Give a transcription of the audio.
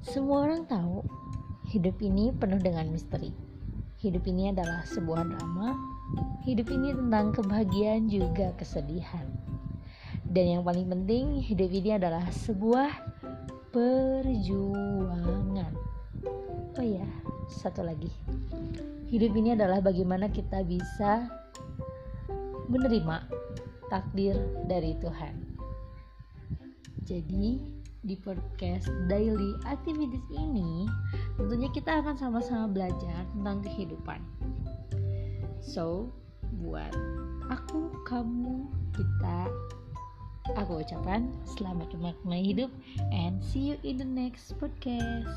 Semua orang tahu hidup ini penuh dengan misteri. Hidup ini adalah sebuah drama. Hidup ini tentang kebahagiaan juga kesedihan. Dan yang paling penting, hidup ini adalah sebuah perjuangan. Oh ya, satu lagi. Hidup ini adalah bagaimana kita bisa menerima takdir dari Tuhan. Jadi, di podcast daily activities ini tentunya kita akan sama-sama belajar tentang kehidupan. So buat aku kamu kita aku ucapkan selamat memaknai hidup and see you in the next podcast